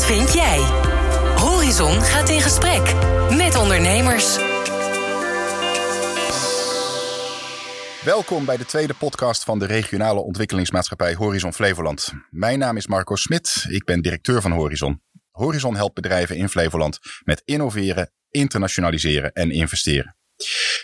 Wat vind jij? Horizon gaat in gesprek met ondernemers. Welkom bij de tweede podcast van de regionale ontwikkelingsmaatschappij Horizon Flevoland. Mijn naam is Marco Smit, ik ben directeur van Horizon. Horizon helpt bedrijven in Flevoland met innoveren, internationaliseren en investeren.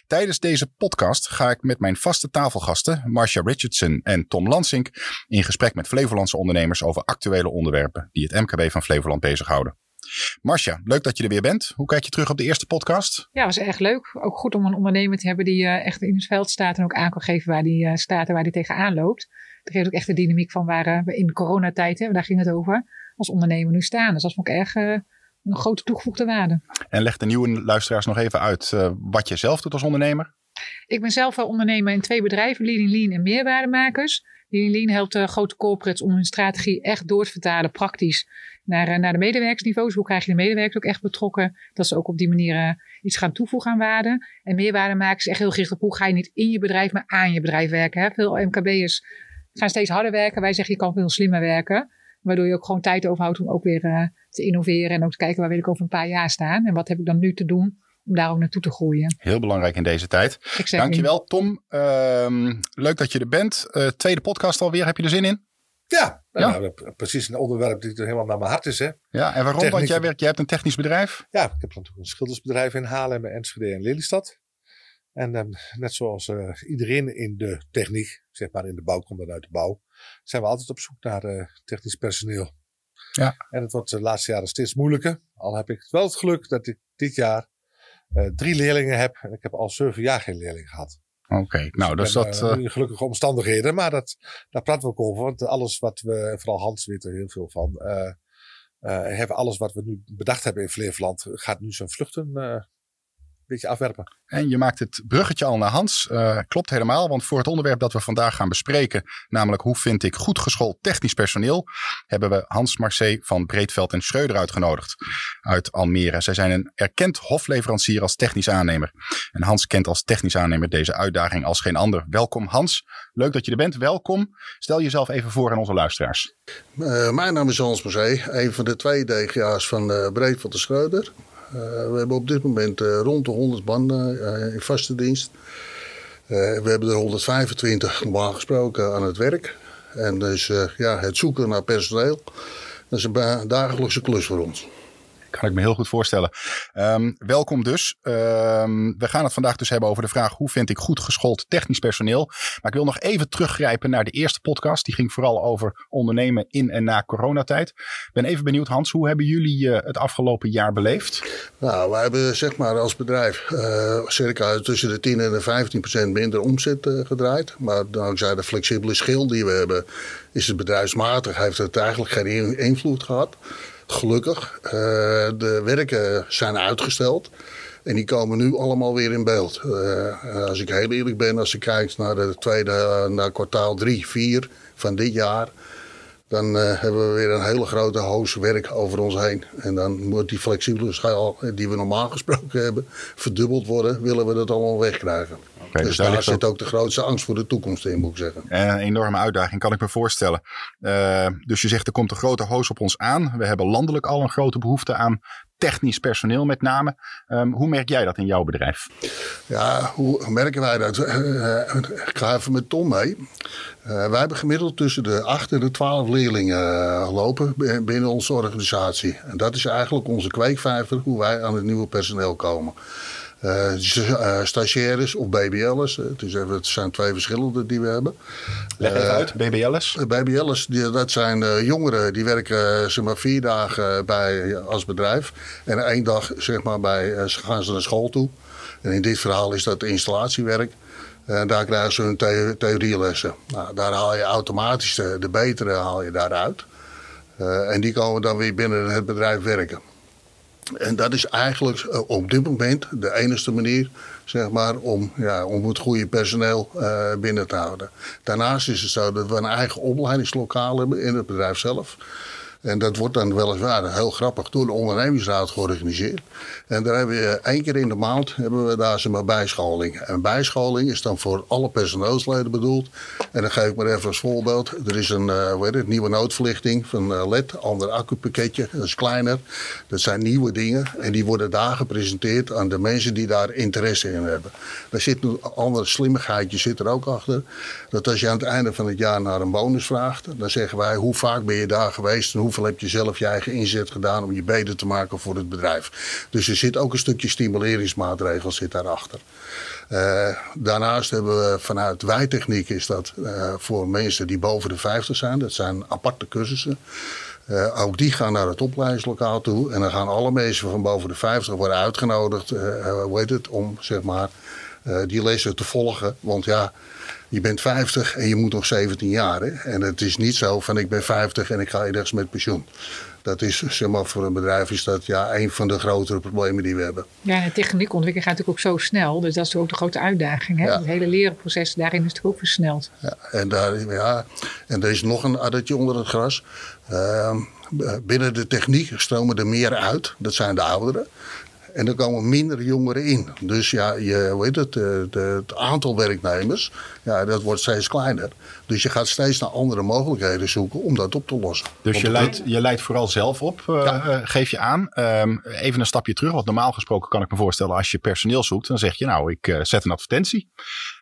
Tijdens deze podcast ga ik met mijn vaste tafelgasten, Marcia Richardson en Tom Lansink, in gesprek met Flevolandse ondernemers over actuele onderwerpen die het MKB van Flevoland bezighouden. Marcia, leuk dat je er weer bent. Hoe kijk je terug op de eerste podcast? Ja, was erg leuk. Ook goed om een ondernemer te hebben die uh, echt in het veld staat en ook aan kan geven waar die uh, staat en waar die tegenaan loopt. Dat geeft ook echt de dynamiek van waar uh, we in coronatijd, hè, daar ging het over, als ondernemer nu staan. Dus dat vond ik erg een grote toegevoegde waarde. En leg de nieuwe luisteraars nog even uit uh, wat je zelf doet als ondernemer. Ik ben zelf ondernemer in twee bedrijven, Leading Lean en Meerwaardemakers. Leading Lean helpt uh, grote corporates om hun strategie echt door te vertalen, praktisch, naar, uh, naar de medewerkersniveaus. Hoe krijg je de medewerkers ook echt betrokken, dat ze ook op die manier iets gaan toevoegen aan waarde. En Meerwaardemakers is echt heel gericht op hoe ga je niet in je bedrijf, maar aan je bedrijf werken. Hè? Veel MKB'ers gaan steeds harder werken. Wij zeggen je kan veel slimmer werken. Waardoor je ook gewoon tijd overhoudt om ook weer uh, te innoveren. En ook te kijken waar wil ik over een paar jaar staan. En wat heb ik dan nu te doen om daar ook naartoe te groeien. Heel belangrijk in deze tijd. Exactly. Dankjewel Tom. Uh, leuk dat je er bent. Uh, tweede podcast alweer. Heb je er zin in? Ja, ja. Nou, precies een onderwerp die helemaal naar mijn hart is. Hè. Ja, en waarom? Techniek. Want jij, werkt, jij hebt een technisch bedrijf. Ja, ik heb natuurlijk een schildersbedrijf in Haarlem, Enschede en Lelystad. En um, net zoals uh, iedereen in de techniek, zeg maar in de bouw, komt uit de bouw, zijn we altijd op zoek naar uh, technisch personeel. Ja. En het wordt de laatste jaren steeds moeilijker. Al heb ik wel het geluk dat ik dit jaar uh, drie leerlingen heb. En ik heb al zeven jaar geen leerling gehad. Oké, okay. nou dus dat... Uh, gelukkige omstandigheden, maar dat, daar praten we ook over. Want alles wat we, vooral Hans weet er heel veel van. Hebben alles wat we nu bedacht hebben in Flevoland gaat nu zijn vluchten beetje afwerpen. En je maakt het bruggetje al naar Hans. Uh, klopt helemaal, want voor het onderwerp dat we vandaag gaan bespreken, namelijk hoe vind ik goed geschoold technisch personeel, hebben we Hans Marcé van Breedveld en Schreuder uitgenodigd uit Almere. Zij zijn een erkend hofleverancier als technisch aannemer. En Hans kent als technisch aannemer deze uitdaging als geen ander. Welkom Hans, leuk dat je er bent. Welkom. Stel jezelf even voor aan onze luisteraars. Uh, mijn naam is Hans Marcé, een van de twee DGA's van uh, Breedveld en Schreuder. Uh, we hebben op dit moment uh, rond de 100 banden uh, in vaste dienst. we hebben er 125 normaal gesproken aan het werk. En dus ja, het zoeken naar personeel, dat is een dagelijkse klus voor ons. Kan ik me heel goed voorstellen. Um, welkom dus. Um, we gaan het vandaag dus hebben over de vraag hoe vind ik goed geschoold technisch personeel. Maar ik wil nog even teruggrijpen naar de eerste podcast. Die ging vooral over ondernemen in en na coronatijd. Ik ben even benieuwd Hans, hoe hebben jullie uh, het afgelopen jaar beleefd? Nou, wij hebben zeg maar als bedrijf uh, circa tussen de 10 en de 15 procent minder omzet uh, gedraaid. Maar dankzij de flexibele schil die we hebben is het bedrijfsmatig, heeft het eigenlijk geen invloed gehad. Gelukkig. Uh, de werken zijn uitgesteld. En die komen nu allemaal weer in beeld. Uh, als ik heel eerlijk ben, als je kijkt naar de tweede, naar kwartaal 3, 4 van dit jaar. Dan uh, hebben we weer een hele grote hoos werk over ons heen. En dan moet die flexibele schaal die we normaal gesproken hebben verdubbeld worden. Willen we dat allemaal wegkrijgen. Okay, dus, dus daar zit ook de grootste angst voor de toekomst in, moet ik zeggen. En een enorme uitdaging, kan ik me voorstellen. Uh, dus je zegt er komt een grote hoos op ons aan. We hebben landelijk al een grote behoefte aan technisch personeel met name. Um, hoe merk jij dat in jouw bedrijf? Ja, hoe merken wij dat? Ik ga even met Tom mee. Uh, wij hebben gemiddeld tussen de 8 en de 12 leerlingen uh, lopen binnen onze organisatie. En dat is eigenlijk onze kweekvijver hoe wij aan het nieuwe personeel komen. Uh, stagiaires of BBL'ers. Dus het zijn twee verschillende die we hebben. Leg even uit, BBL'ers? BBL'ers, die, dat zijn jongeren die werken zeg maar, vier dagen bij, als bedrijf. En één dag zeg maar, bij, gaan ze naar school toe. En in dit verhaal is dat installatiewerk. En daar krijgen ze hun the theorielessen. Nou, daar haal je automatisch de, de betere haal je daaruit. Uh, en die komen dan weer binnen het bedrijf werken. En dat is eigenlijk uh, op dit moment de enige manier zeg maar, om, ja, om het goede personeel uh, binnen te houden. Daarnaast is het zo dat we een eigen opleidingslokaal hebben in het bedrijf zelf. En dat wordt dan weliswaar heel grappig door de ondernemingsraad georganiseerd. En daar hebben we één keer in de maand hebben we daar maar bijscholing. En bijscholing is dan voor alle personeelsleden bedoeld. En dan geef ik maar even als voorbeeld. Er is een uh, weet het, nieuwe noodverlichting van uh, LED, ander accupakketje. Dat is kleiner. Dat zijn nieuwe dingen. En die worden daar gepresenteerd aan de mensen die daar interesse in hebben. Daar zit een andere slimmigheidje zit er ook achter. Dat als je aan het einde van het jaar naar een bonus vraagt, dan zeggen wij hoe vaak ben je daar geweest en heb je zelf je eigen inzet gedaan om je beter te maken voor het bedrijf. Dus er zit ook een stukje stimuleringsmaatregel zit daarachter. Uh, daarnaast hebben we vanuit wijtechniek is dat uh, voor mensen die boven de 50 zijn. Dat zijn aparte cursussen. Uh, ook die gaan naar het opleidingslokaal toe. En dan gaan alle mensen van boven de 50 worden uitgenodigd. hoe heet het? Om zeg maar die lessen te volgen. Want ja, je bent 50 en je moet nog 17 jaar. Hè? En het is niet zo van ik ben 50 en ik ga ergens met pensioen. Dat is, zeg maar, voor een bedrijf is dat ja, een van de grotere problemen die we hebben. Ja, en de techniekontwikkeling gaat natuurlijk ook zo snel. Dus dat is ook de grote uitdaging. Hè? Ja. Het hele lerenproces daarin is natuurlijk ook versneld. Ja, en, daar, ja, en er is nog een addertje onder het gras. Uh, binnen de techniek stromen er meer uit. Dat zijn de ouderen. En er komen minder jongeren in. Dus ja, je, weet het, de, de, het aantal werknemers, ja, dat wordt steeds kleiner. Dus je gaat steeds naar andere mogelijkheden zoeken om dat op te lossen. Dus je leidt, je leidt vooral zelf op, uh, ja. geef je aan. Um, even een stapje terug, want normaal gesproken kan ik me voorstellen als je personeel zoekt, dan zeg je nou, ik uh, zet een advertentie.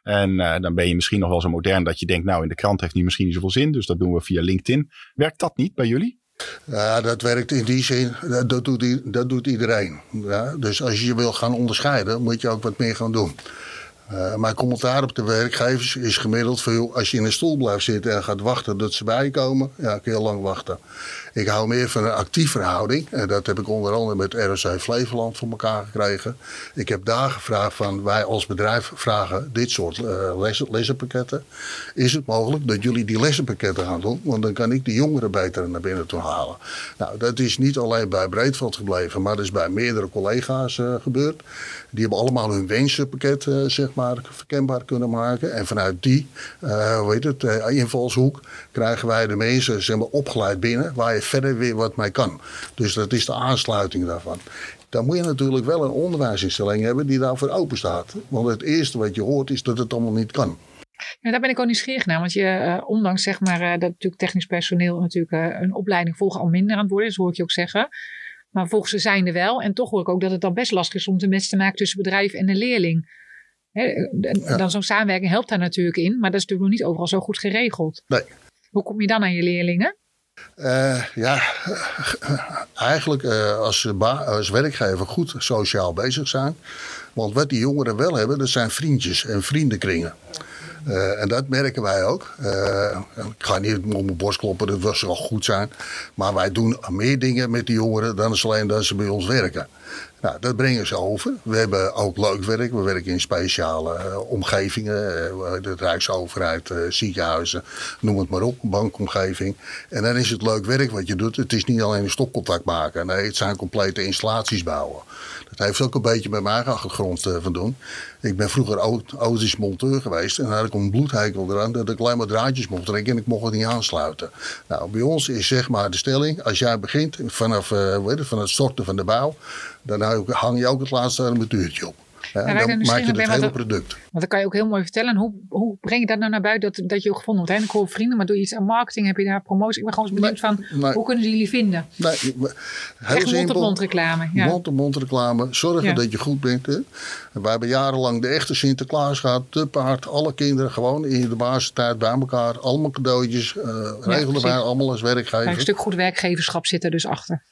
En uh, dan ben je misschien nog wel zo modern dat je denkt, nou in de krant heeft niet misschien niet zoveel zin, dus dat doen we via LinkedIn. Werkt dat niet bij jullie? Ja, dat werkt in die zin, dat doet, dat doet iedereen. Ja, dus als je je wil gaan onderscheiden, moet je ook wat meer gaan doen. Uh, mijn commentaar op de werkgevers is gemiddeld veel. Als je in een stoel blijft zitten en gaat wachten dat ze bijkomen, ja, kun je lang wachten. Ik hou meer van een actief verhouding. En dat heb ik onder andere met ROC Flevoland voor elkaar gekregen. Ik heb daar gevraagd van wij als bedrijf vragen dit soort les, lessenpakketten. Is het mogelijk dat jullie die lessenpakketten gaan doen? Want dan kan ik de jongeren beter naar binnen toe halen. Nou, dat is niet alleen bij Breedveld gebleven, maar dat is bij meerdere collega's uh, gebeurd. Die hebben allemaal hun wensenpakket zeg maar, verkenbaar kunnen maken. En vanuit die uh, invalshoek krijgen wij de mensen zeg maar, opgeleid binnen waar je verder weer wat mee kan. Dus dat is de aansluiting daarvan. Dan moet je natuurlijk wel een onderwijsinstelling hebben die daarvoor open staat. Want het eerste wat je hoort is dat het allemaal niet kan. Ja, daar ben ik ook nieuwsgierig naar. Want je, uh, ondanks zeg maar, dat natuurlijk technisch personeel natuurlijk een opleiding volgen al minder aan het worden is, hoor ik je ook zeggen. Maar volgens ze zijn er wel. En toch hoor ik ook dat het dan best lastig is om de match te maken tussen bedrijf en de leerling. He, ja. Dan zo'n samenwerking helpt daar natuurlijk in. Maar dat is natuurlijk nog niet overal zo goed geregeld. Nee. Hoe kom je dan aan je leerlingen? Uh, ja, eigenlijk uh, als, als werkgever goed sociaal bezig zijn. Want wat die jongeren wel hebben, dat zijn vriendjes en vriendenkringen. Uh, en dat merken wij ook. Ik ga niet op mijn borst kloppen, dat was wel goed zijn. Maar wij doen meer dingen met die jongeren dan alleen dat ze bij ons werken. Nou, dat brengen ze over. We hebben ook leuk werk. We werken in speciale uh, omgevingen. Uh, de Rijksoverheid, uh, ziekenhuizen, noem het maar op. Bankomgeving. En dan is het leuk werk wat je doet. Het is niet alleen een stopcontact maken. Nee, het zijn complete installaties bouwen. Dat heeft ook een beetje met mijn achtergrond van doen. Ik ben vroeger auto's monteur geweest. En dan had ik een bloedhekel eraan dat ik alleen maar draadjes mocht trekken. En ik mocht het niet aansluiten. Nou, bij ons is zeg maar de stelling. Als jij begint vanaf het, van het storten van de bouw dan hang je ook het laatste armatuurtje op. Ja, en dan maak je het hele product. Want dan kan je ook heel mooi vertellen. Hoe, hoe breng je dat nou naar buiten dat, dat je ook gevonden wordt? Ik hoor vrienden, maar doe je iets aan marketing? Heb je daar promotie? Ik ben gewoon eens benieuwd van, nee, hoe kunnen ze jullie vinden? Nee, heel mond-op-mond reclame. Ja. Mond-op-mond reclame. Zorgen ja. dat je goed bent. Hè. We hebben jarenlang de echte Sinterklaas gehad. De paard, alle kinderen gewoon in de basistijd bij elkaar. Allemaal cadeautjes. Uh, regelen wij allemaal als werkgever. een stuk goed werkgeverschap zit er dus achter.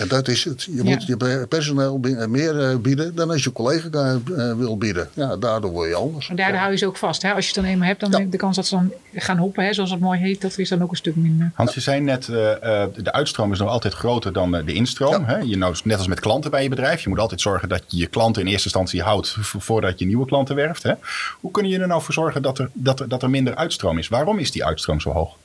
En dat is het. Je moet ja. je personeel meer bieden dan als je collega wil bieden. Ja, daardoor word je anders. En daardoor hou je ze ook vast. Hè? Als je het dan eenmaal hebt, dan ja. de kans dat ze dan gaan hoppen, hè, zoals het mooi heet, dat is dan ook een stuk minder. Hans, je zei net, uh, de uitstroom is nog altijd groter dan de instroom. Hè? Je nou, net als met klanten bij je bedrijf. Je moet altijd zorgen dat je je klanten in eerste instantie houdt voordat je nieuwe klanten werft. Hè? Hoe kun je er nou voor zorgen dat er, dat er, dat er minder uitstroom is? Waarom is die uitstroom zo hoog?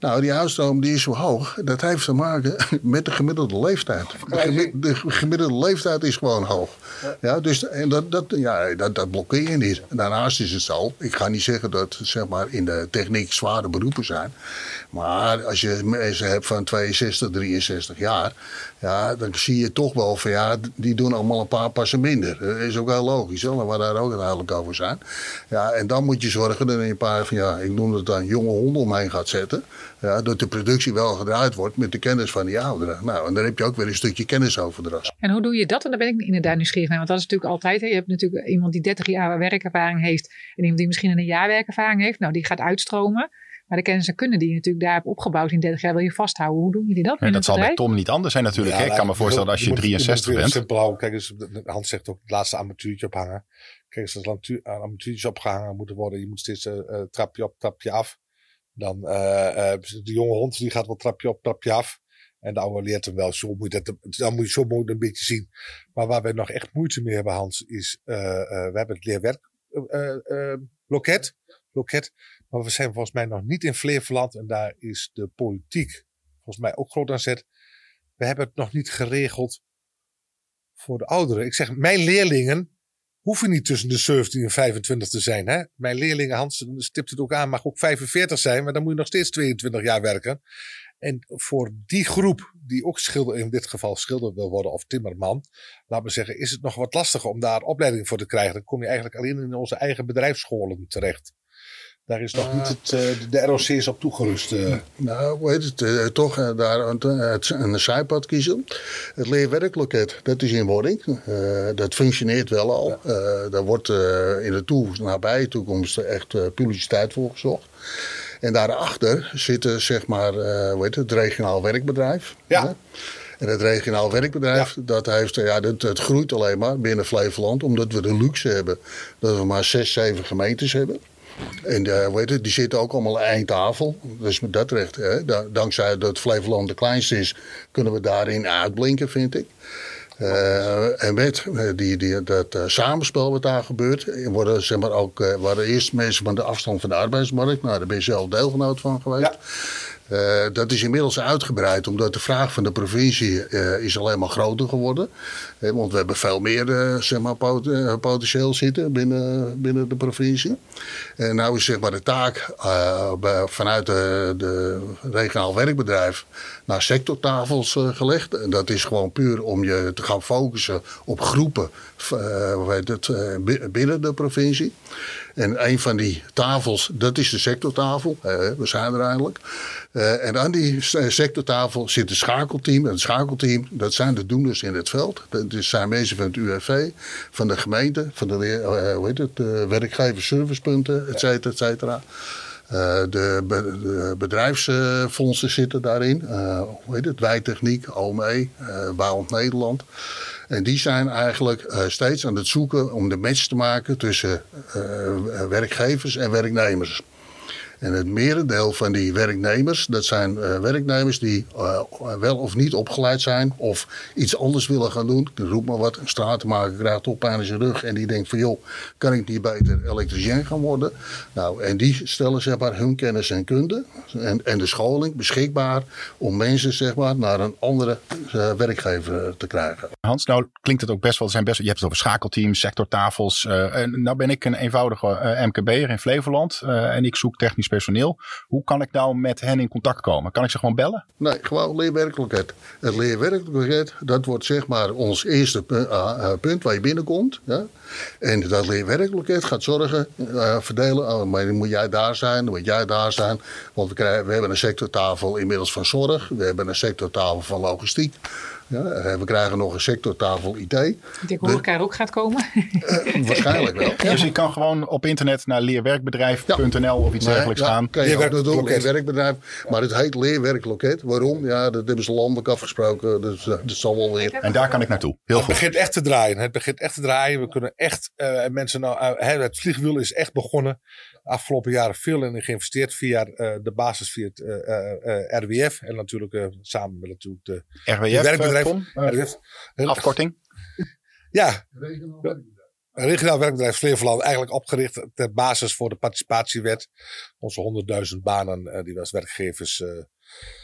Nou, die uitstroom die is zo hoog. Dat heeft te maken met de gemiddelde leeftijd. De, gemi- de gemiddelde leeftijd is gewoon hoog. Ja, dus en dat, dat, ja, dat, dat blokkeer je niet. Daarnaast is het zo. Ik ga niet zeggen dat zeg maar, in de techniek zware beroepen zijn. Maar als je mensen hebt van 62, 63 jaar. Ja, dan zie je toch wel van ja, die doen allemaal een paar passen minder. Dat is ook heel logisch, hè, we daar ook duidelijk over zijn. Ja, en dan moet je zorgen dat je een paar van ja, ik noem het dan jonge honden omheen gaat zetten. Ja, dat de productie wel gedraaid wordt met de kennis van die ouderen. Nou, en dan heb je ook weer een stukje kennisoverdracht. En hoe doe je dat? En daar ben ik inderdaad nieuwsgierig naar. Want dat is natuurlijk altijd. Hè. Je hebt natuurlijk iemand die 30 jaar werkervaring heeft. En iemand die misschien een jaar werkervaring heeft. Nou, die gaat uitstromen. Maar de kennis en kunde die je natuurlijk daar hebt opgebouwd in 30 jaar wil je vasthouden. Hoe doen jullie dat? En binnen dat zal bij? Tom niet anders zijn natuurlijk. Ja, hè? Ik kan me nou, voorstellen als je moet- 63 moet weer bent. simpel houden. Kijk eens, Hans zegt ook het laatste armatuurtje ophangen. Kijk eens, als armatuur- armatuurtjes opgehangen moeten worden. Je moet steeds eh, eh, trapje op, trapje af. Dan eh, eh, de jonge hond die gaat wel trapje op, trapje af. En de oude leert hem wel. Zo moet je dat, dan moet je zo mooi een beetje zien. Maar waar wij nog echt moeite mee hebben, Hans, is... eh, eh, we hebben het leerwerk eh, eh, eh, loket. loket. Maar we zijn volgens mij nog niet in Flevoland. En daar is de politiek volgens mij ook groot aan zet. We hebben het nog niet geregeld voor de ouderen. Ik zeg, mijn leerlingen hoeven niet tussen de 17 en 25 te zijn. Hè? Mijn leerlingen, Hans stipt het ook aan, mag ook 45 zijn, maar dan moet je nog steeds 22 jaar werken. En voor die groep, die ook schilder, in dit geval schilder wil worden of timmerman, laat me zeggen, is het nog wat lastiger om daar opleiding voor te krijgen. Dan kom je eigenlijk alleen in onze eigen bedrijfsscholen terecht. Daar is nog niet het, eh, de ROC's op toegerust. eh. Nou, hoe heet het? eh, toch daar een, een zijpad kiezen. Het leerwerkloket, dat is in wording. Dat functioneert wel al. Daar wordt in de toe, nabije toekomst echt publiciteit voor gezocht. En daarachter zit zeg maar, hoe heet het, het regionaal werkbedrijf. Ja. En het regionaal werkbedrijf, dat, heeft, ja, dat, het groeit alleen maar binnen Flevoland. Omdat we de luxe hebben dat we maar zes, zeven gemeentes hebben. En eh, hoe heet het, die zitten ook allemaal aan één tafel. Dus met dat recht, hè, da- dankzij dat Flevoland de kleinste is, kunnen we daarin uitblinken, vind ik. Eh, en met eh, die, die, dat eh, samenspel wat daar gebeurt, eh, worden, zeg maar, ook, eh, waren eerst mensen van de afstand van de arbeidsmarkt. Nou, daar ben je zelf deelgenoot van geweest. Ja. Eh, dat is inmiddels uitgebreid, omdat de vraag van de provincie eh, is alleen maar groter geworden. Eh, want we hebben veel meer zeg maar, pot- potentieel zitten binnen, binnen de provincie. En nou is zeg maar de taak vanuit de, de regionaal werkbedrijf naar sectortafels eh, gelegd. En dat is gewoon puur om je te gaan focussen op groepen eh, het, eh, bi- binnen de provincie. En een van die tafels, dat is de sectortafel. We zijn er eindelijk. En aan die sectortafel zit een schakelteam. En het schakelteam, dat zijn de doeners in het veld. Dat zijn mensen van het UWV, van de gemeente, van de hoe heet het, werkgeversservicepunten, et cetera, et cetera. Eh, de, de bedrijfsfondsen zitten daarin. Eh, hoe heet het? Wijtechniek, OME, eh Bouwend Nederland. En die zijn eigenlijk steeds aan het zoeken om de match te maken tussen werkgevers en werknemers. En het merendeel van die werknemers, dat zijn eh, werknemers die eh, wel of niet opgeleid zijn of iets anders willen gaan doen. Ik maar wat, een stratenmaker krijgt pijn in zijn rug en die denkt van joh, kan ik niet beter elektricien gaan worden? Nou, en die stellen zeg maar hun kennis en kunde en, en de scholing beschikbaar om mensen zeg maar naar een andere eh, werkgever te krijgen. Hans, nou klinkt het ook best wel. Zijn best, je hebt het over schakelteams, sectortafels. nou ben ik een eenvoudige MKB'er in Flevoland en ik zoek technisch personeel. Hoe kan ik nou met hen in contact komen? Kan ik ze gewoon bellen? Nee, gewoon leerwerkelijkheid. Het leerwerkelijkheid, dat wordt zeg maar ons eerste pu- ah, ah, punt waar je binnenkomt. En dat leerwerkelijkheid gaat zorgen, eh, verdelen. Oh, maar moet jij daar zijn, moet jij daar zijn. Want we, krijgen, we hebben een sectortafel inmiddels van zorg. We hebben een sectortafel van logistiek. Ja? Eh, we krijgen nog een sectortafel IT. Ik denk er ook gaat komen. Eh, waarschijnlijk wel. Dus ik kan gewoon op internet naar leerwerkbedrijf.nl of iets dergelijks ja, gaan. Kan je ook leerwerkbedrijf. Maar het heet leerwerkloket. Waarom? Ja, dat hebben ze landelijk afgesproken. Dus eh, dat zal wel weer. En daar kan ik naartoe. Heel Het goed. begint echt te draaien. Het begint echt te draaien. We kunnen echt eh, mensen nou. hè, het vliegwiel is echt begonnen. Afgelopen jaren veel in geïnvesteerd via eh, de basis via het eh, eh, eh, RWF. En natuurlijk eh, samen met natuurlijk de RWF, werkbedrijf. Tom? RWF. Afkorting? Ja, regionaal werkbedrijf Flevoland eigenlijk opgericht ter basis voor de participatiewet. Onze 100.000 banen eh, die we als werkgevers. eh,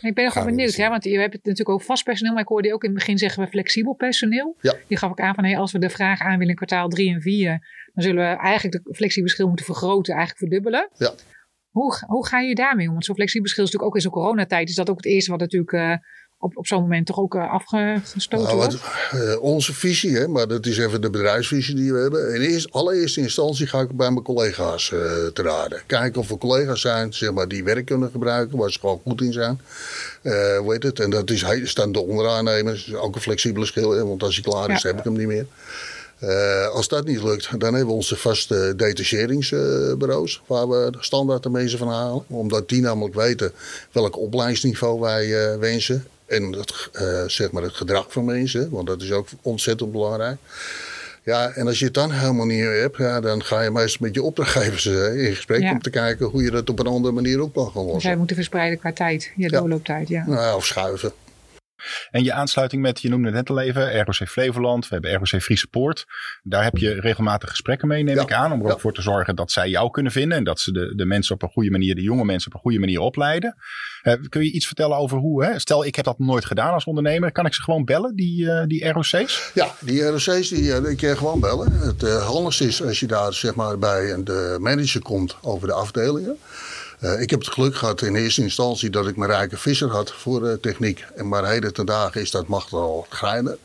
Ik ben nog wel benieuwd, ja, want je hebt het natuurlijk ook vast personeel, maar ik hoorde je ook in het begin zeggen we flexibel personeel. Ja. Die gaf ik aan van hey, als we de vraag aan willen in kwartaal 3 en 4, dan zullen we eigenlijk de flexibele schil moeten vergroten, eigenlijk verdubbelen. Ja. Hoe, hoe ga je daarmee om? Want zo'n flexibel schil is natuurlijk ook in zo'n coronatijd, is dat ook het eerste wat natuurlijk eh, op, op zo'n moment toch ook eh, afgestoten Nou, wat, eh, onze visie, hè, maar dat is even de bedrijfsvisie die we hebben. In eerst, allereerste instantie ga ik bij mijn collega's eh, te raden. Kijken of er collega's zijn zeg maar, die werk kunnen gebruiken, waar ze gewoon goed in zijn. Hoe heet het? En dat is, staan de onderaannemers, ook een flexibele schil, hè, want als hij klaar is, Ja. heb ik hem niet meer. Als dat niet lukt, dan hebben we onze vaste detacheringsbureaus, waar we standaard de mensen van halen. Omdat die namelijk weten welk opleidingsniveau wij wensen. En het, eh, zeg maar het gedrag van mensen, want dat is ook ontzettend belangrijk. Ja, en als je het dan helemaal niet hebt, ja, dan ga je meestal met je opdrachtgevers eh, in gesprek Ja. om te kijken hoe je dat op een andere manier ook kan gaan Dus lossen. wij moeten verspreiden qua tijd, ja, Ja. doorlooptijd, ja. Nou, ja, of schuiven. En je aansluiting met, je noemde het net al even, ROC Flevoland, we hebben ROC Friese Poort. Daar heb je regelmatig gesprekken mee, neem Ja. ik aan. Om er Ja. ook voor te zorgen dat zij jou kunnen vinden. En dat ze de, de mensen op een goede manier, de jonge mensen op een goede manier opleiden. Eh, kun je iets vertellen over hoe, hè? stel ik heb dat nooit gedaan als ondernemer. Kan ik ze gewoon bellen, die, eh, die ROC's? Ja, die ROC's die, eh, die kun je gewoon bellen. Het eh, handigste is als je daar zeg maar, bij de manager komt over de afdelingen. Eh, ik heb het geluk gehad in eerste instantie dat ik mijn rijke visser had voor eh, techniek. En maar heden ten dagen is dat Machtel Greiner.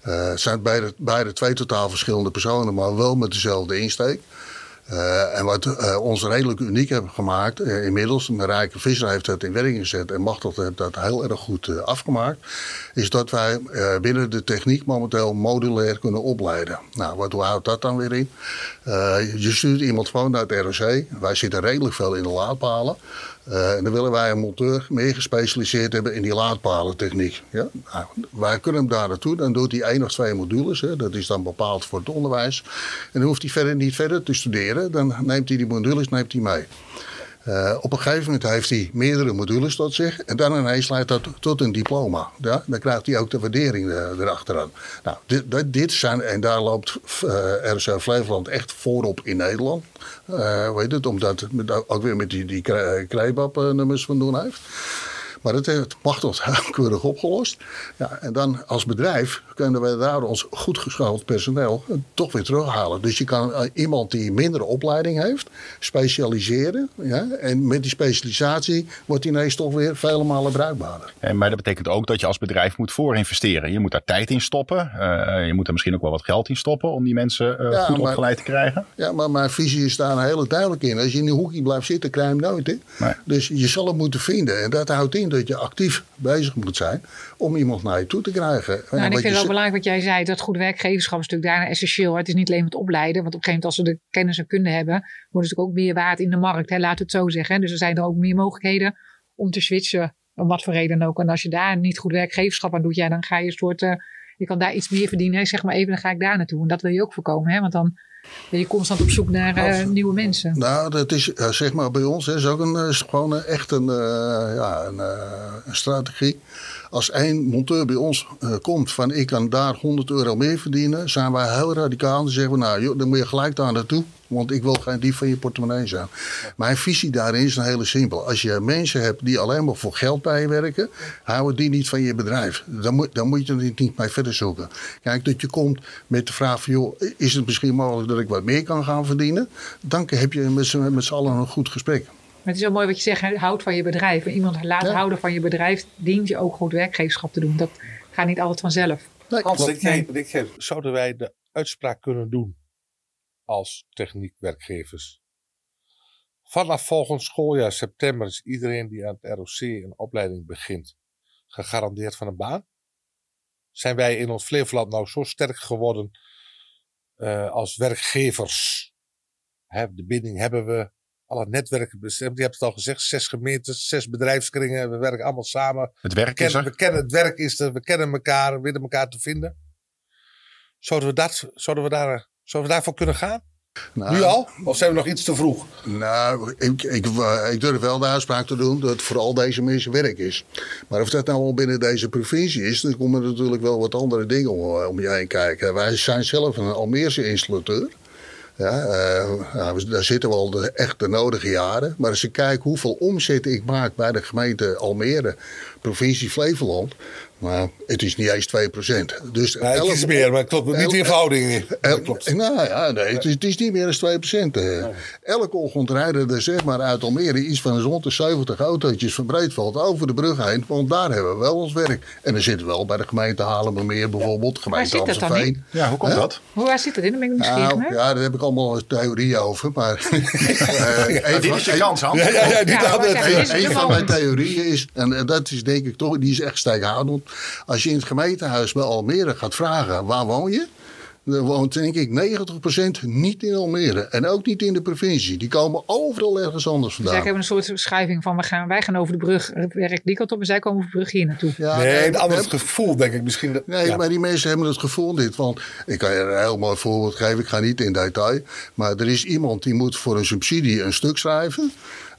Eh, het zijn beide, beide twee totaal verschillende personen, maar wel met dezelfde insteek. Eh, en wat eh, ons redelijk uniek hebben gemaakt, eh, inmiddels, mijn rijke visser heeft dat in werking gezet en Machtel heeft dat heel erg goed afgemaakt, is dat wij binnen de techniek momenteel modulair kunnen opleiden. Nou, wat houdt dat dan weer in? Je stuurt iemand gewoon naar het ROC, wij zitten redelijk veel in de laadpalen. Eh, en dan willen wij een monteur meer gespecialiseerd hebben in die laadpalentechniek. Ja? Nou, wij kunnen hem daar naartoe. Dan doet hij één of twee modules. Hè. Dat is dan bepaald voor het onderwijs. En dan hoeft hij verder niet verder te studeren. Dan neemt hij die modules neemt hij mee. Eh, op een gegeven moment heeft hij meerdere modules tot zich. En dan ineens leidt dat tot een diploma. Ja? Dan krijgt hij ook de waardering eh, erachteraan. Nou, dit, dit, zijn, en daar loopt RSO Flevoland echt voorop in Nederland. Weet het, omdat het ook weer met die, die Krijbab-nummers van doen heeft. Maar dat heeft Machtel heel keurig opgelost. Ja, en dan als bedrijf kunnen we daar ons goed geschoold personeel toch weer terughalen. Dus je kan eh, iemand die mindere opleiding heeft, specialiseren. Ja, en met die specialisatie wordt die ineens toch weer vele malen bruikbaarder. En, maar dat betekent ook dat je als bedrijf moet voorinvesteren. Je moet daar tijd in stoppen. Eh, je moet er misschien ook wel wat geld in stoppen om die mensen eh, Ja, goed maar- opgeleid te krijgen. Ja, maar mijn visie is daar heel duidelijk in. Als je in een hoekje blijft zitten, krijg je hem nooit. Hè? Nee. Dus je zal hem moeten vinden. En dat houdt in dat je actief bezig moet zijn om iemand naar je toe te krijgen. Nou, en ik vind het wel belangrijk wat jij zei, dat goed werkgeverschap is natuurlijk daarna essentieel. Het is niet alleen het opleiden, want op een gegeven moment als ze de kennis en kunde hebben, worden ze natuurlijk ook meer waard in de markt. Hè, laten we het zo zeggen. Dus er zijn er ook meer mogelijkheden om te switchen, om wat voor reden ook. En als je daar niet goed werkgeverschap aan doet, ja, dan ga je een soort, eh, je kan daar iets meer verdienen. Hè, zeg maar even, dan ga ik daar naartoe. En dat wil je ook voorkomen, hè, want dan ben je constant op zoek naar Als- nieuwe mensen. Nou, dat is zeg maar bij ons hè, is ook een, eh, is gewoon eh, echt een, ja, een, een strategie. Als één monteur bij ons eh, komt van ik kan daar 100 euro meer verdienen, zijn wij heel radicaal. Dan zeggen we nou, joh, dan moet je gelijk daar naartoe, want ik wil geen dief van je portemonnee zijn. Mijn visie daarin is een hele simpel. Als je mensen hebt die alleen maar voor geld bij je werken, houden die niet van je bedrijf. Dan moet, dan moet je er niet mee verder zoeken. Kijk, dat je komt met de vraag van, joh, is het misschien mogelijk dat ik wat meer kan gaan verdienen? Dan heb je met z'n allen een goed gesprek. Maar het is wel mooi wat je zegt, houd van je bedrijf. En iemand laten Ja. houden van je bedrijf, dient je ook goed werkgeverschap te doen. Dat gaat niet altijd vanzelf. Nee, Hans, denk jij, zouden wij de uitspraak kunnen doen als techniekwerkgevers? Vanaf volgend schooljaar september is iedereen die aan het ROC een opleiding begint gegarandeerd van een baan? Zijn wij in ons Flevoland nou zo sterk geworden eh, als werkgevers? Hè, de binding hebben we, alle netwerken bestemd. Je hebt het al gezegd, zes gemeentes, zes bedrijfskringen. We werken allemaal samen. Het werk We is kennen, er. we kennen het werk is er, we kennen elkaar, we weten elkaar te vinden. Zouden we, dat, zouden we, daar, zouden we daarvoor kunnen gaan? Nou, Nu al? Of zijn we nog iets te vroeg? Nou, ik, ik, ik durf wel de uitspraak te doen dat het voor al deze mensen werk is. Maar of dat nou al binnen deze provincie is, dan komen er natuurlijk wel wat andere dingen om, om je heen kijken. Wij zijn zelf een Almeerse installateur. Ja, uh, nou, daar zitten we al de, echt de nodige jaren. Maar als ik kijk hoeveel omzet ik maak bij de gemeente Almere, provincie Flevoland. Maar het is niet eens 2%. Dus nee, het is meer, maar klopt niet in verhouding. klopt. Nou ja, nee, het is, het is niet meer dan 2%. Uh, elke ochtend rijden er zeg maar uit Almere iets van rond de 70 autootjes van Breedveld over de brug heen. Want daar hebben we wel ons werk. En dan zitten we wel bij de gemeente Haarlemmermeer bijvoorbeeld. Gemeente waar zit dat dan in? Ja, hoe komt dat? Hoe waar zit dat in? Dan ben ik nieuwsgierig nou, Ja, daar heb ik allemaal theorieën over. Maar uh, dit is je kans, Hans. Ja, ja, ja, ja, een van mijn theorieën is, en dat is denk ik toch, die is echt stijghoudend. Als je in het gemeentehuis bij Almere gaat vragen, waar woon je? Er woont denk ik 90% niet in Almere. En ook niet in de provincie. Die komen overal ergens anders vandaan. Dus ik heb een soort verschuiving van we gaan, wij gaan over de brug. Het werk die kant op en zij komen over de brug hier naartoe. Ja, nee, een ander gevoel denk ik misschien. Dat, nee, ja. maar die mensen hebben het gevoel dit. Want ik kan je een heel mooi voorbeeld geven. Ik ga niet in detail. Maar er is iemand die moet voor een subsidie een stuk schrijven.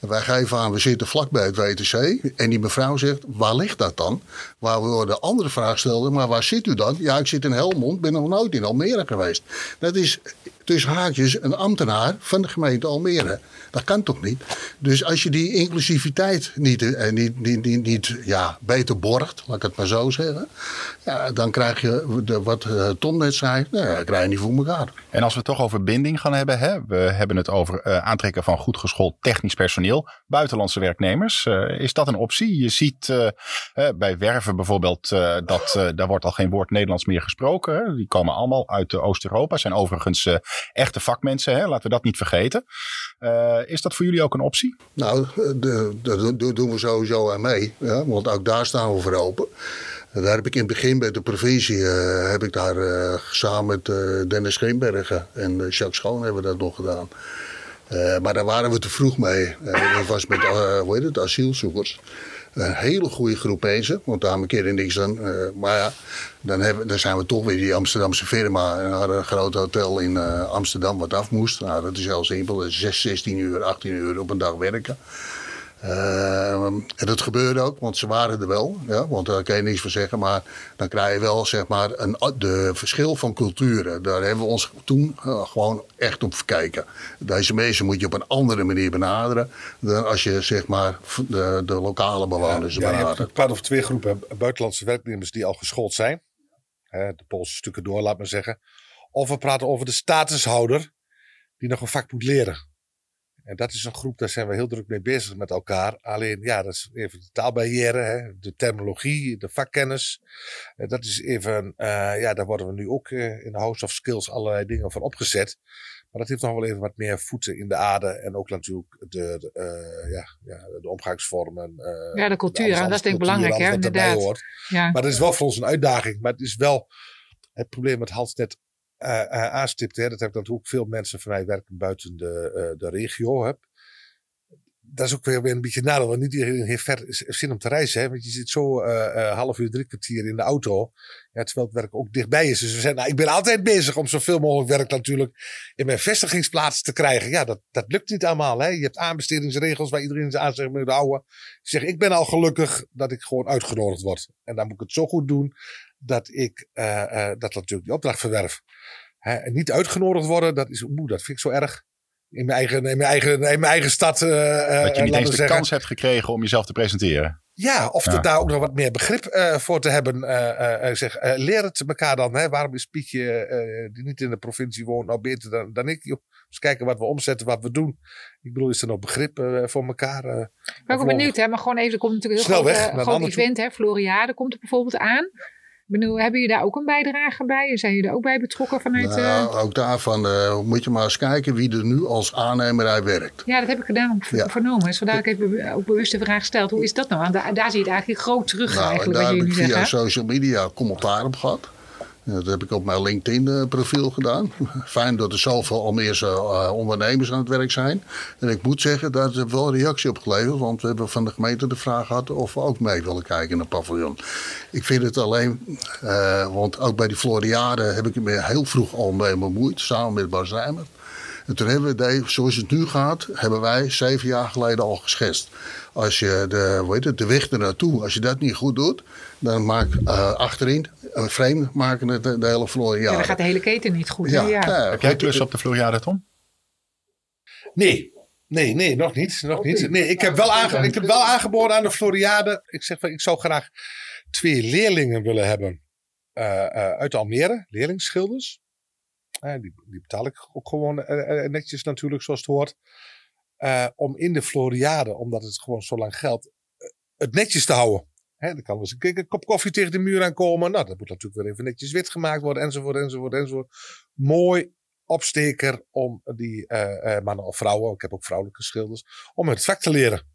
Wij geven aan, we zitten vlakbij het WTC. En die mevrouw zegt, waar ligt dat dan? Waar we de andere vraag stelden, maar waar zit u dan? Ja, ik zit in Helmond, ben nog nooit in Almere geweest. Dat is tussen haakjes een ambtenaar van de gemeente Almere. Dat kan toch niet? Dus als je die inclusiviteit niet, eh, niet, niet, niet, niet ja, beter borgt, laat ik het maar zo zeggen. Ja, dan krijg je wat uh, Tom net zei, nou, ja, krijg je niet voor elkaar. En als we het toch over binding gaan hebben. Hè? We hebben het over uh, aantrekken van goed geschoold technisch personeel. Buitenlandse werknemers. Is dat een optie? Je ziet bij werven bijvoorbeeld dat daar wordt al geen woord Nederlands meer gesproken. Die komen allemaal uit Oost-Europa. Zijn overigens echte vakmensen. Hè? Laten we dat niet vergeten. is dat voor jullie ook een optie? Nou, daar doen we sowieso aan mee. Ja? Want ook daar staan we voor open. Daar heb ik in het begin bij de provincie, uh, heb ik daar uh, samen met Dennis Scheenbergen en Jacques Schoon hebben we dat nog gedaan. maar daar waren we te vroeg mee. dat was met, hoe heet het, asielzoekers. Een hele goede groep mensen, want daar een keer in niks aan. maar ja, dan, hebben, dan zijn we toch weer die Amsterdamse firma. En hadden een groot hotel in Amsterdam wat af moest. Nou, dat is heel simpel. 6, 16 uur, 18 uur op een dag werken. Uh, en dat gebeurde ook, want ze waren er wel. Ja, want daar kan je niks van zeggen. Maar dan krijg je wel zeg maar, een de verschil van culturen. Daar hebben we ons toen uh, gewoon echt op gekeken. Deze mensen moet je op een andere manier benaderen. dan als je zeg maar, de, de lokale bewoners ja, ja, benadert. Een of twee groepen buitenlandse werknemers die al geschoold zijn. de Poolse stukken door, laat maar zeggen. Of we praten over de statushouder die nog een vak moet leren. En dat is een groep, daar zijn we heel druk mee bezig met elkaar. Alleen, ja, dat is even de taalbarrière, hè, de terminologie, de vakkennis. Dat is even, uh, ja, daar worden we nu ook uh, in de House of Skills allerlei dingen van opgezet. Maar dat heeft nog wel even wat meer voeten in de aarde. En ook natuurlijk de, de ja, ja, de omgangsvormen. ja, de cultuur, de dat is denk ik belangrijk, hè, inderdaad. Hoort. Ja. Maar dat is wel voor ons een uitdaging. Maar het is wel het probleem wat Hans net aanstipte, hè, dat heb ik natuurlijk veel mensen van mij werken buiten de, uh, de regio. Heb. Dat is ook weer, een beetje nadeel, want niet iedereen heeft ver zin om te reizen. Hè, want je zit zo half uur, drie kwartier in de auto. Ja, terwijl het werk ook dichtbij is. Dus we zijn, nou, ik ben altijd bezig om zoveel mogelijk werk natuurlijk in mijn vestigingsplaats te krijgen. Ja, dat, dat lukt niet allemaal. Hè. Je hebt aanbestedingsregels waar iedereen zijn aan zich moet houden. Ik zeg, ik ben al gelukkig dat ik gewoon uitgenodigd word. En dan moet ik het zo goed doen dat ik dat natuurlijk die opdracht verwerf. Hè, en niet uitgenodigd worden, dat, is, oeh, dat vind ik zo erg. In mijn eigen, in mijn eigen, in mijn eigen stad. Uh, dat je niet eens de zeggen. kans hebt gekregen om jezelf te presenteren. Ja, of ja. daar ook nog wat meer begrip uh, voor te hebben. Uh, uh, zeg, leer het elkaar dan. Hè? Waarom is Pietje, die niet in de provincie woont, nou beter dan, dan ik? Joh. Dus kijken wat we omzetten, wat we doen. Ik bedoel, is er nog begrip voor elkaar? ik ben ook benieuwd, hè? maar gewoon even, er komt natuurlijk een heel groot, groot event. Hè? Floriade komt er bijvoorbeeld aan. Bedoel, hebben jullie daar ook een bijdrage bij? Zijn jullie er ook bij betrokken vanuit... Nou, uh... Ook daarvan uh, moet je maar eens kijken wie er nu als aannemerij werkt. Ja, dat heb ik gedaan, ja. vernomen. Dus vandaar dat ik even ook bewust de vraag gesteld. Hoe is dat nou? Want daar, daar zie je het eigenlijk groot terug nou, eigenlijk. Daar heb ik via zeggen. social media commentaar op gehad. Dat heb ik op mijn LinkedIn-profiel gedaan. Fijn dat er zoveel Almeerse uh, ondernemers aan het werk zijn. En ik moet zeggen, daar heb wel een reactie op geleverd. Want we hebben van de gemeente de vraag gehad of we ook mee willen kijken een paviljoen. Ik vind het alleen, uh, want ook bij die Floriade heb ik me heel vroeg al mee bemoeid. Samen met Bas Rijmer. En toen hebben we, de, zoals het nu gaat, hebben wij zeven jaar geleden al geschetst. Als je de, hoe heet het, de weg ernaartoe, als je dat niet goed doet, dan maak uh, achterin een frame maken het de, de hele Floriade. Ja, dan gaat de hele keten niet goed. Ja. ja. ja. Heb jij klus op de Floriade, Tom? Nee, Nee, nee, nog niet. Nog niet. Nee, ik heb, wel aange ik heb wel aangeboden aan de Floriade. Ik zeg van, ik zou graag twee leerlingen willen hebben uh, uh, uit Almere, leerlingsschilders. Die, die, betaal ik ook gewoon netjes natuurlijk, zoals het hoort. om in de Floriade, omdat het gewoon zo lang geldt, het netjes te houden. Hè, dan kan dus een, een kop koffie tegen de muur aankomen. Nou, dat moet natuurlijk weer even netjes wit gemaakt worden, enzovoort, enzovoort, enzovoort. Mooi opsteker om die mannen of vrouwen, ik heb ook vrouwelijke schilders, om het vak te leren.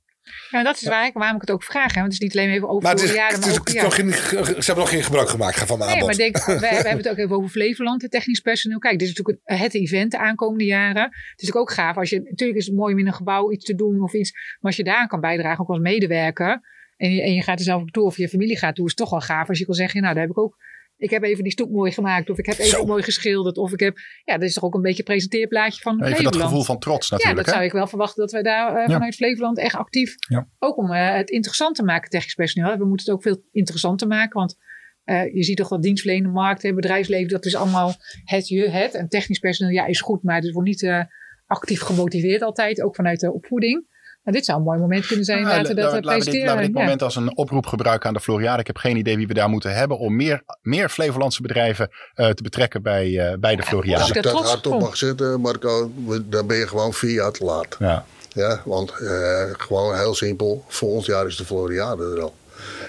Ja, dat is waar ik, waarom ik het ook vraag. Hè? Want het is niet alleen even over maar jaren, maar ook, ja. geen, Ze hebben nog geen gebruik gemaakt van mijn nee, maar denk, we, hebben het ook even over Flevoland, het technisch personeel. Kijk, dit is natuurlijk het event de aankomende jaren. Het is natuurlijk ook gaaf. Als je, natuurlijk is het mooi om in een gebouw iets te doen of iets. Maar als je daar kan bijdragen, ook als medewerker. En je, en je gaat er zelf op toe of je familie gaat toe, is het toch wel gaaf als je kan zeggen, nou, daar heb ik ook ik heb even die stoep mooi gemaakt. Of ik heb even mooi geschilderd. Of ik heb. Ja, dat is toch ook een beetje een presenteerplaatje van even Flevoland. dat gevoel van trots natuurlijk. Ja, dat zou ik wel verwachten dat wij daar uh, vanuit Flevoland echt actief. Ja. Ook om uh, het interessant te maken, technisch personeel. We moeten het ook veel interessanter maken. Want uh, je ziet toch dat dienstverlening, markt en bedrijfsleven. Dat is allemaal het je, het. En technisch personeel, ja, is goed. Maar het wordt niet actief gemotiveerd altijd. Ook vanuit de opvoeding. Nou, dit zou een mooi moment kunnen zijn. laten we dat laten presenteren. We dit, laten we dit moment als een oproep gebruiken aan de Floriade. Ik heb geen idee wie we daar moeten hebben om meer, meer Flevolandse bedrijven uh, te betrekken bij, uh, bij de Floriade. Als ik dat hardop mag zetten, Marco, dan ben je gewoon vier jaar te laat. Ja. Ja, want uh, gewoon heel simpel, volgend jaar is de Floriade er al.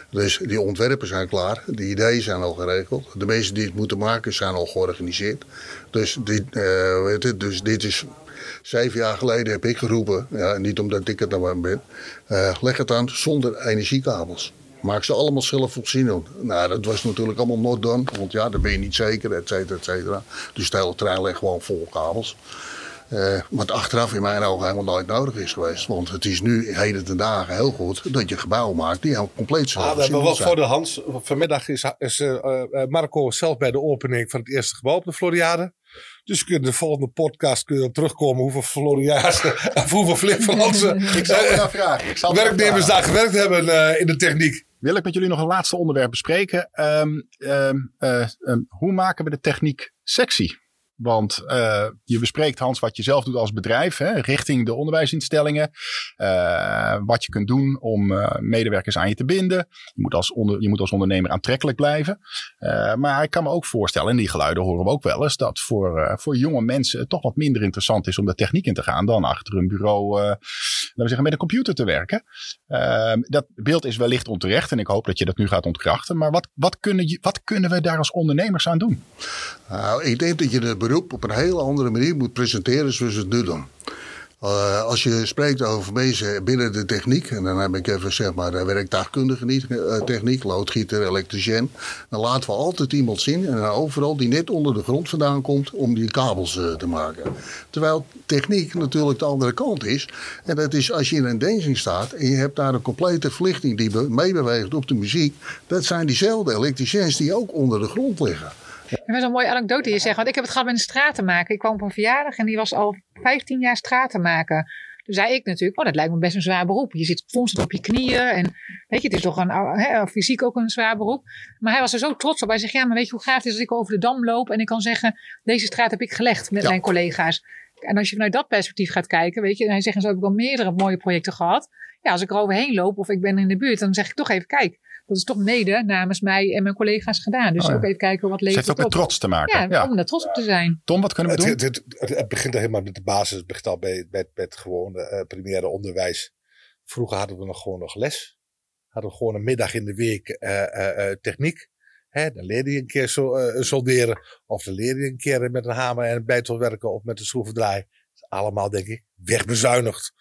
Dus die ontwerpen zijn klaar, de ideeën zijn al geregeld. De mensen die het moeten maken zijn al georganiseerd. Dus dit, uh, dus dit is Zeven jaar geleden heb ik geroepen, ja, niet omdat ik het nou ben, uh, leg het aan zonder energiekabels. Maak ze allemaal zelfvoorzienend. Nou, dat was natuurlijk allemaal not done, want ja, dan ben je niet zeker, et cetera, et cetera. Dus de hele trein ligt gewoon vol kabels. Uh, wat achteraf in mijn ogen helemaal nooit nodig is geweest. Want het is nu heden ten dagen heel goed dat je gebouwen maakt die helemaal compleet zijn. Ah, we hebben wat voor de hand. Vanmiddag is, is uh, Marco zelf bij de opening van het eerste gebouw op de Floriade. Dus kun de volgende podcast kun je terugkomen hoeveel Floriaanse of hoeveel Flevolandse ik zal uh, vragen. Ik zal werknemers daar gewerkt hebben uh, in de techniek. Wil ik met jullie nog een laatste onderwerp bespreken. Um, um, uh, um, hoe maken we de techniek sexy? Want uh, je bespreekt, Hans, wat je zelf doet als bedrijf, hè, richting de onderwijsinstellingen. Uh, wat je kunt doen om uh, medewerkers aan je te binden. Je moet als, onder, je moet als ondernemer aantrekkelijk blijven. maar ik kan me ook voorstellen, en die geluiden horen we ook wel eens, dat voor, voor jonge mensen het toch wat minder interessant is om de techniek in te gaan dan achter een bureau, we zeggen, met een computer te werken. dat beeld is wellicht onterecht en ik hoop dat je dat nu gaat ontkrachten. Maar wat, wat, kunnen, wat kunnen we daar als ondernemers aan doen? Nou, ik denk dat je het beroep op een heel andere manier moet presenteren zoals we het nu doen. Uh, als je spreekt over mensen binnen de techniek, en dan heb ik even zeg maar werktuigkundige niet, uh, techniek, loodgieter, elektricien, dan laten we altijd iemand zien en overal die net onder de grond vandaan komt om die kabels uh, te maken. Terwijl techniek natuurlijk de andere kant is. En dat is als je in een dancing staat en je hebt daar een complete verlichting die meebeweegt op de muziek, dat zijn diezelfde elektriciens die ook onder de grond liggen. Dat was een mooie anekdote die je zegt. Want ik heb het gehad met een stratenmaker. Ik kwam op een verjaardag en die was al 15 jaar stratenmaker. Toen zei ik natuurlijk, oh, dat lijkt me best een zwaar beroep. Je zit constant op je knieën. En weet je, het is toch een, hè, fysiek ook een zwaar beroep. Maar hij was er zo trots op. Hij zegt, ja, maar weet je hoe gaaf het is als ik over de dam loop. En ik kan zeggen, deze straat heb ik gelegd met mijn collega's. En als je vanuit dat perspectief gaat kijken, weet je. En hij zegt, zo heb ik al meerdere mooie projecten gehad. Ja, als ik er overheen loop of ik ben in de buurt, dan zeg ik toch even, kijk dat is toch mede namens mij en mijn collega's gedaan. Dus oh, ook even kijken wat levert het heeft ook met trots te maken. Ja, ja, om daar trots op te zijn. Tom, wat kunnen we doen? Het, het, begint helemaal met de basis. Het begint al bij, met, met gewoon uh, primaire onderwijs. Vroeger hadden we nog gewoon nog les. Hadden we gewoon een middag in de week uh, uh, techniek. Hè, dan leerde je een keer so, solderen. Of dan leerde je een keer met een hamer en een bijtel werken of met een schroevendraai. allemaal, denk ik, wegbezuinigd.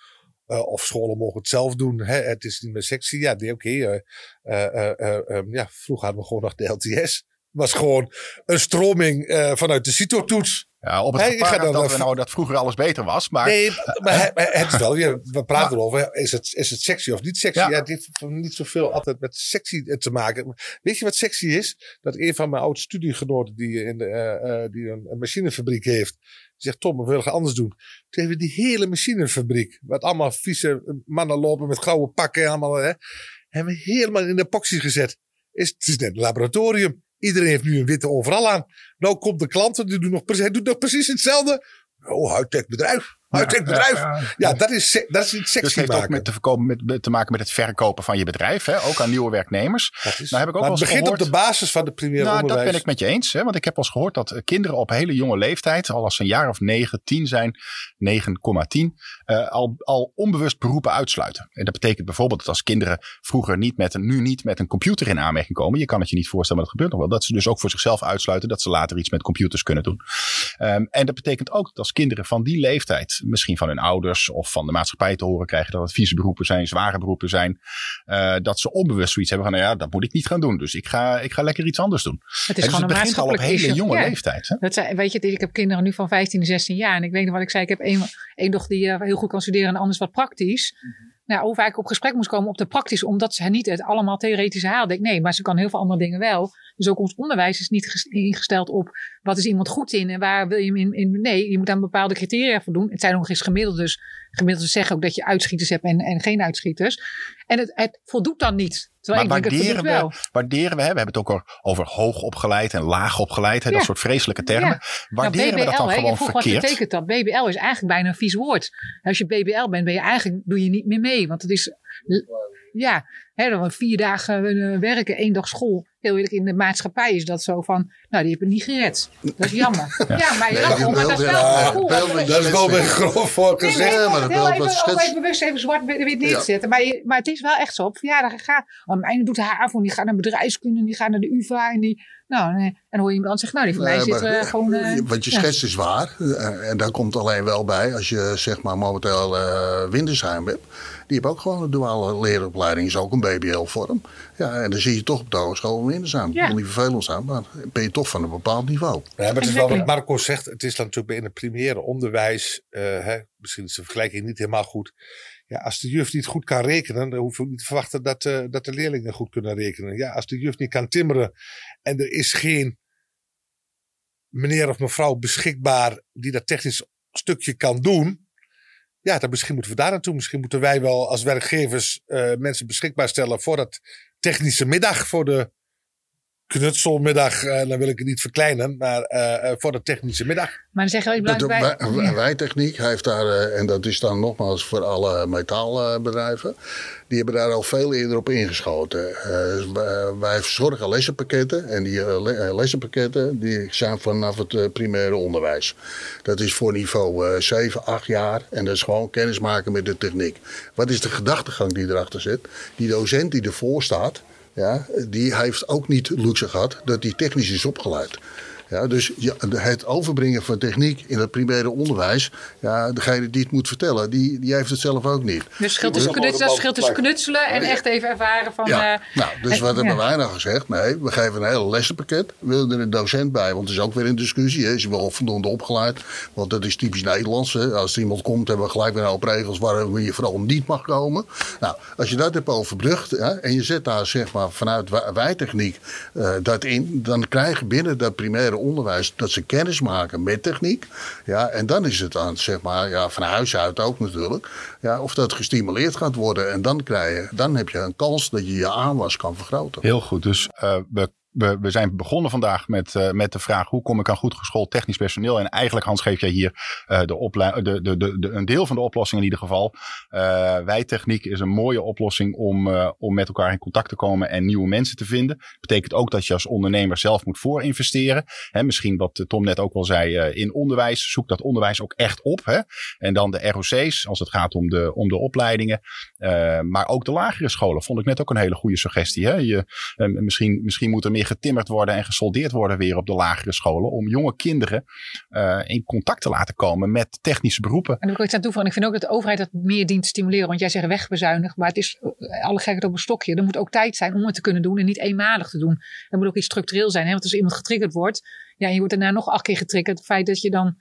Uh, of scholen mogen het zelf doen. Hè? Het is niet meer sexy. Ja, oké. Okay, uh, uh, ja, vroeger hadden we gewoon nog de LTS. was gewoon een stroming vanuit de CITO-toets. Ja, op het hey, gevaar dat, we nou, dat vroeger alles beter was. Maar, nee, maar het is wel, we praten erover, is het, is het sexy of niet sexy? Ja. het heeft niet zoveel altijd met sexy te maken. Weet je wat sexy is? Dat een van mijn oude studiegenoten die, in de, uh, die een, machinefabriek heeft, Zegt Tom, we willen gaan anders doen. Toen hebben we die hele machinefabriek, wat allemaal vieze mannen lopen met grauwe pakken, allemaal, hè, hebben we helemaal in de epoxy gezet. Is, het is net een laboratorium. Iedereen heeft nu een witte overal aan. Nou komt de klant, die doet nog, hij doet nog precies hetzelfde. Oh, high-tech bedrijf. High-tech bedrijf. Ja, dat is, dat is iets Dus sexy het heeft ook met te, verkopen, met, met te maken met het verkopen van je bedrijf. Hè? Ook aan nieuwe werknemers. Dat is- Nou heb ik ook maar wel het begint gehoord- op de basis van de primaire Nou, dat ben ik met je eens. Hè? Want ik heb wel eens gehoord dat eh, kinderen op hele jonge leeftijd, al als ze een jaar of 9, 10 zijn, 9,10, eh, al, al onbewust beroepen uitsluiten. En dat betekent bijvoorbeeld dat als kinderen vroeger niet met een, nu niet met een computer in aanmerking komen, je kan het je niet voorstellen, maar dat gebeurt nog wel, dat ze dus ook voor zichzelf uitsluiten dat ze later iets met computers kunnen doen. Ehm, en dat betekent ook dat als kinderen van die leeftijd, misschien van hun ouders of van de maatschappij te horen krijgen dat het vieze beroepen zijn, zware beroepen zijn, eh, dat ze onbewust zoiets hebben van, nou ja, dat moet ik niet gaan doen. Dus ik ga, ik ga lekker iets anders doen. Het is En dus gewoon het een begint al op hele jonge Ja. leeftijd. Hè? Dat zijn, weet je, ik heb kinderen nu van 15 en 16 jaar. En ik weet nog wat ik zei. Ik heb één, één dochter die eh, heel goed kan studeren en anders wat praktisch. Nou, hoe vaak ik op gesprek moest komen op de praktische, omdat ze niet het allemaal theoretisch haalde. Ik, nee, maar ze kan heel veel andere dingen wel. Dus ook ons onderwijs is niet ges- ingesteld op wat is iemand goed in en waar wil je hem in, in. Nee, je moet aan bepaalde criteria voldoen. Het zijn nog eens gemiddeld, dus gemiddeld zeggen ook dat je uitschieters hebt en, en geen uitschieters. En het, het voldoet dan niet. Terwijl Maar ik denk, het waarderen wel. we, waarderen we, hè, we hebben het ook al over hoog opgeleid en laag opgeleid, hè, dat soort vreselijke termen. Ja. Waarderen Nou, we dat dan hè, gewoon vroeg verkeerd? Wat betekent dat? BBL is eigenlijk bijna een vies woord. Als je BBL bent, ben je eigenlijk, doe je niet meer mee. Want het is, ja, hè, dan vier dagen eh, werken, één dag school. Heel eerlijk, in de maatschappij is dat zo van, nou, die hebben het niet gered. Dat is jammer. ja. maar je Nee, lacht om, maar dat is wel ja, het beeld- Dat is- Dat is wel weer grof voor Nee, gezegd. nee, maar het heel wat even, ook schetst- even bewust even zwart wit neerzetten. Maar, je- maar het is wel echt zo. Op verjaardagen gaat. Oh, mijn doet HAVO, die gaat naar bedrijfskunde, die gaat naar de UvA. En, die, nou, nee. en dan hoor je iemand zeggen, nou, die van mij Nee, zit maar, eh, gewoon... eh, wat je ja. schetst is waar. En daar komt alleen wel bij, als je zeg maar momenteel eh Windersheim hebt. Die hebben ook gewoon een duale leeropleiding, is ook een BBL-vorm. Ja, en dan zie je toch op de hogeschool in Windersheim. Ja. Het niet vervelend zijn, maar ben je toch van een bepaald niveau. Ja, maar het is wel wat. Marco zegt. Het is dan natuurlijk in het primaire onderwijs. eh, hè, misschien is de vergelijking niet helemaal goed. Ja, als de juf niet goed kan rekenen, dan hoef je ook niet te verwachten dat, eh, dat de leerlingen goed kunnen rekenen. Ja, als de juf niet kan timmeren en er is geen meneer of mevrouw beschikbaar die dat technisch stukje kan doen. Ja, dan misschien moeten we daar naartoe. Misschien moeten wij wel als werkgevers eh, mensen beschikbaar stellen voor dat technische middag, voor de knutselmiddag. eh, dan wil ik het niet verkleinen, maar eh, eh, voor de technische middag. Maar dan zeggen we, belangrijk bij... wij- Ja. Wijtechniek heeft daar, eh, en dat is dan nogmaals voor alle metaalbedrijven, die hebben daar al veel eerder op ingeschoten. Eh, wij- verzorgen lessenpakketten en die le- lessenpakketten die zijn vanaf het primaire onderwijs. Dat is voor niveau eh 7, 8 jaar en dat is gewoon kennismaken met de techniek. Wat is de gedachtegang die erachter zit? Die docent die ervoor staat, ja, die heeft ook niet luxe gehad dat hij technisch is opgeleid. Ja, dus ja, het overbrengen van techniek in het primaire onderwijs, ja, degene die het moet vertellen, die, die heeft het zelf ook niet. Dus scheelt tussen, Dus- knutselen, scheelt tussen knutselen en echt even ervaren van... Ja, eh, nou, dus wat hebben ja. wij nou gezegd? Nee, we geven een hele lessenpakket. We willen er een docent bij, want het is ook weer een discussie. Hè. Is hij wel voldoende opgeleid? Want dat is typisch Nederlands. Hè. Als er iemand komt, hebben we gelijk weer een hoop regels waarom je vooral niet mag komen. Nou, als je dat hebt overbrugd hè, en je zet daar zeg maar vanuit wij- wijtechniek eh, dat in, dan krijg je binnen dat primaire onderwijs dat ze kennis maken met techniek. Ja, en dan is het aan, zeg maar, ja, van huis uit ook natuurlijk, ja, of dat gestimuleerd gaat worden. En dan, krijg je, dan heb je een kans dat je je aanwas kan vergroten. Heel goed. Dus eh, we, we, we zijn begonnen vandaag met, eh, met de vraag: hoe kom ik aan goed geschoold technisch personeel? En eigenlijk, Hans, geef jij hier eh, de de, de, de, de, een deel van de oplossing in ieder geval. Eh wijtechniek is een mooie oplossing om, om met elkaar in contact te komen en nieuwe mensen te vinden. Betekent ook dat je als ondernemer zelf moet voorinvesteren. Hè, misschien wat Tom net ook wel zei in onderwijs. Zoek dat onderwijs ook echt op. Hè? En dan de ROC's als het gaat om de, om de opleidingen. Maar ook de lagere scholen vond ik net ook een hele goede suggestie. Hè? Je, misschien, misschien moet er meer getimmerd worden en gesoldeerd worden weer op de lagere scholen. Om jonge kinderen eh, in contact te laten komen met technische beroepen. En daar wil ik iets aan toevoegen. Ik vind ook dat de overheid dat meer dient te stimuleren. Want jij zegt wegbezuinig, maar het is eh, alle gekheid op een stokje. Er moet ook tijd zijn om het te kunnen doen en niet eenmalig te doen. Er moet ook iets structureel zijn. Hè? Want als iemand getriggerd wordt, ja, je wordt daarna nog acht keer getriggerd. Het feit dat je dan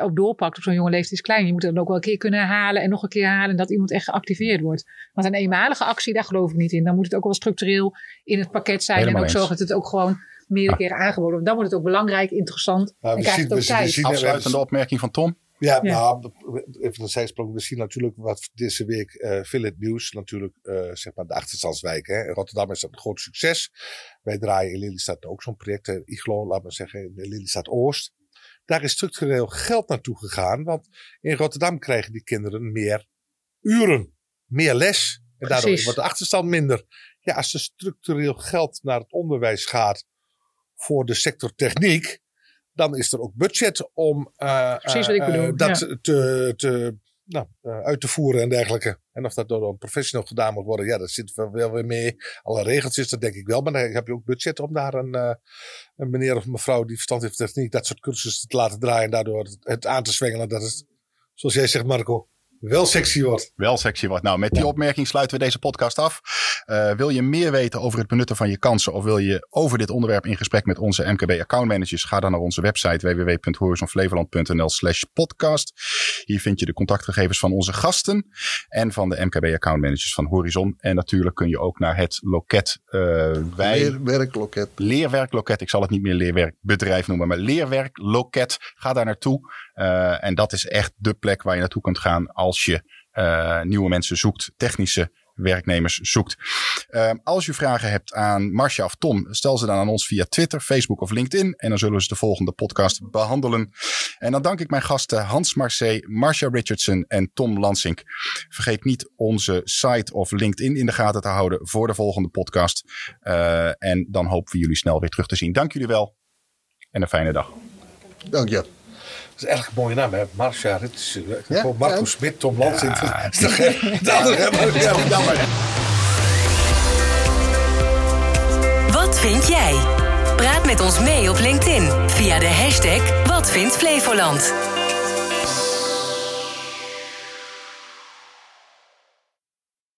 ook doorpakt op zo'n jonge leeftijd is klein. Je moet het dan ook wel een keer kunnen herhalen en nog een keer herhalen. En dat iemand echt geactiveerd wordt. Want een eenmalige actie, daar geloof ik niet in. Dan moet het ook wel structureel in het pakket zijn. Helemaal en ook eens. zorgen dat het ook gewoon meerdere keren aangeboden. Want dan wordt het ook belangrijk, interessant Nou, en we krijgt zien- het ook we zien- Afsluitende opmerking van Tom. Ja, Ja. nou, even een zijsprong. We zien natuurlijk wat deze week eh veel in het nieuws. Natuurlijk, eh, zeg maar, de achterstandswijken. Hè. In Rotterdam is dat een groot succes. Wij draaien in Lelystad ook zo'n project. eh, Iglo, laat maar zeggen, in Lelystad Oost. Daar is structureel geld naartoe gegaan. Want in Rotterdam krijgen die kinderen meer uren. Meer les. En daardoor Precies. wordt de achterstand minder. Ja, als er structureel geld naar het onderwijs gaat voor de sector techniek, dan is er ook budget om eh, Precies wat ik eh, bedoel, eh, dat ja. te, te, nou, eh, uit te voeren en dergelijke. En of dat door een professional gedaan moet worden, ja, dat zit wel weer mee. Alle regeltjes, dat denk ik wel. Maar dan heb je ook budget om daar een, eh, een meneer of mevrouw die verstand heeft van techniek, dat soort cursussen te laten draaien en daardoor het, aan te zwengelen. Dat het, zoals jij zegt, Marco, wel sexy wordt. Wel sexy wat. Nou, met die opmerking sluiten we deze podcast af. Eh, wil je meer weten over het benutten van je kansen of wil je over dit onderwerp in gesprek met onze MKB accountmanagers? Ga dan naar onze website www.horizonflevoland.nl slash podcast. Hier vind je de contactgegevens van onze gasten en van de MKB accountmanagers van Horizon. En natuurlijk kun je ook naar het loket eh wij... Weer werkloket. Leerwerkloket. Ik zal het niet meer leerwerkbedrijf noemen, maar leerwerkloket. Ga daar naartoe. Eh, en dat is echt de plek waar je naartoe kunt gaan als je eh, nieuwe mensen zoekt, technische werknemers zoekt. Eh, als je vragen hebt aan Marcia of Tom, stel ze dan aan ons via Twitter, Facebook of LinkedIn. En dan zullen we ze de volgende podcast behandelen. En dan dank ik mijn gasten Hans Marcé, Marcia Richardson en Tom Lansink. Vergeet niet onze site of LinkedIn in de gaten te houden voor de volgende podcast. Eh, en dan hopen we jullie snel weer terug te zien. Dank jullie wel en een fijne dag. Dank je. Dat is eigenlijk een mooie naam, hè? Marcia Ritsen. Ja, Gewoon Marco ja. Smit, Tom Lansing. Dat is toch Jammer. Wat vind jij? Praat met ons mee op LinkedIn via de hashtag Wat vindt Flevoland.